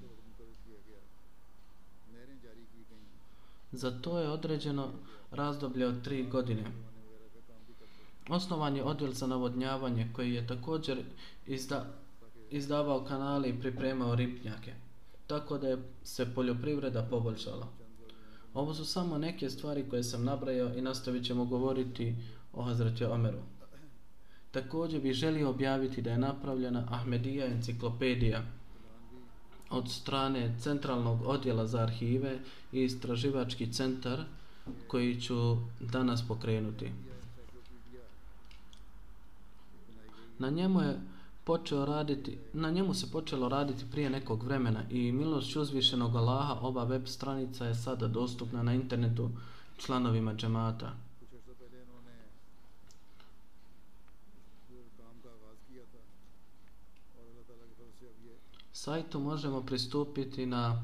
Za to je određeno razdoblje od tri godine. Osnovan je odjel za navodnjavanje koji je također izda, izdavao kanale i pripremao ripnjake, tako da je se poljoprivreda poboljšala. Ovo su samo neke stvari koje sam nabrajao i nastavit ćemo govoriti o Hazreti Omeru. Također bi želio objaviti da je napravljena Ahmedija enciklopedija od strane Centralnog odjela za arhive i istraživački centar koji ću danas pokrenuti. Na njemu je počeo raditi, na njemu se počelo raditi prije nekog vremena i milost uzvišenog Allaha ova web stranica je sada dostupna na internetu članovima džemata. Sajtu možemo pristupiti na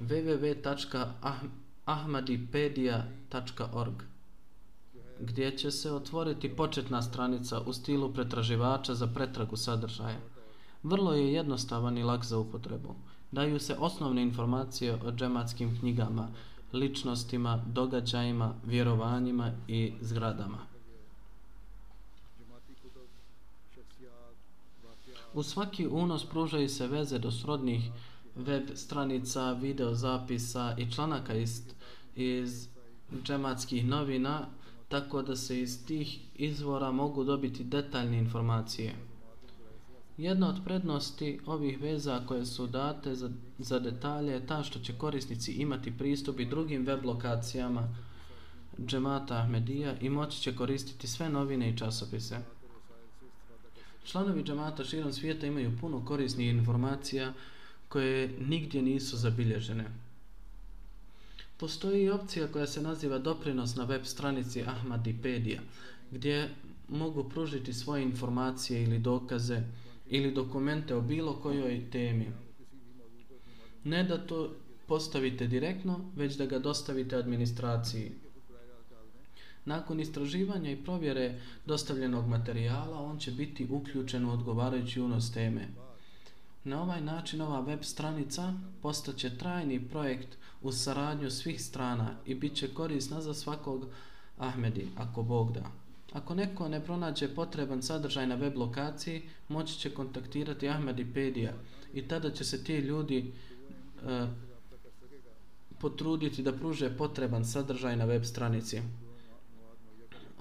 www.ahmadipedia.org gdje će se otvoriti početna stranica u stilu pretraživača za pretragu sadržaja. Vrlo je jednostavan i lak za upotrebu. Daju se osnovne informacije o džematskim knjigama, ličnostima, događajima, vjerovanjima i zgradama. U svaki unos pružaju se veze do srodnih web stranica, video zapisa i članaka iz, iz džematskih novina tako da se iz tih izvora mogu dobiti detaljne informacije. Jedna od prednosti ovih veza koje su date za, za detalje je ta što će korisnici imati pristup i drugim web lokacijama džemata Ahmedija i moći će koristiti sve novine i časopise. Članovi džamata širom svijeta imaju puno korisnih informacija koje nigdje nisu zabilježene. Postoji opcija koja se naziva doprinos na web stranici Ahmadipedia, gdje mogu pružiti svoje informacije ili dokaze ili dokumente o bilo kojoj temi. Ne da to postavite direktno, već da ga dostavite administraciji. Nakon istraživanja i provjere dostavljenog materijala, on će biti uključen u odgovarajući unos teme. Na ovaj način ova web stranica postaće trajni projekt u saradnju svih strana i bit će korisna za svakog Ahmedi, ako Bog da. Ako neko ne pronađe potreban sadržaj na web lokaciji, moći će kontaktirati Ahmedipedija i tada će se ti ljudi e, potruditi da pruže potreban sadržaj na web stranici.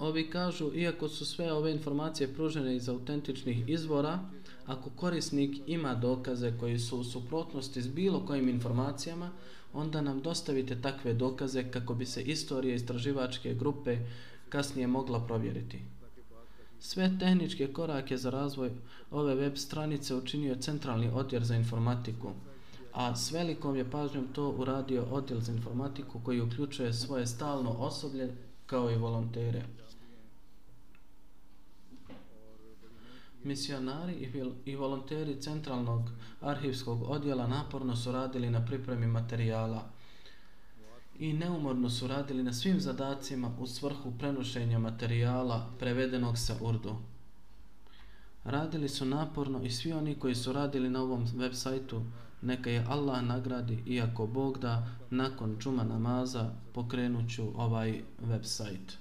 Ovi kažu, iako su sve ove informacije pružene iz autentičnih izvora, ako korisnik ima dokaze koji su u suprotnosti s bilo kojim informacijama, onda nam dostavite takve dokaze kako bi se istorija istraživačke grupe kasnije mogla provjeriti. Sve tehničke korake za razvoj ove web stranice učinio centralni odjer za informatiku, a s velikom je pažnjom to uradio odjel za informatiku koji uključuje svoje stalno osoblje kao i volontere. Misionari i volonteri centralnog arhivskog odjela naporno su radili na pripremi materijala i neumorno su radili na svim zadacima u svrhu prenošenja materijala prevedenog sa Urdu. Radili su naporno i svi oni koji su radili na ovom web sajtu, neka je Allah nagradi, iako Bog da, nakon džuma namaza pokrenuću ovaj web sajt.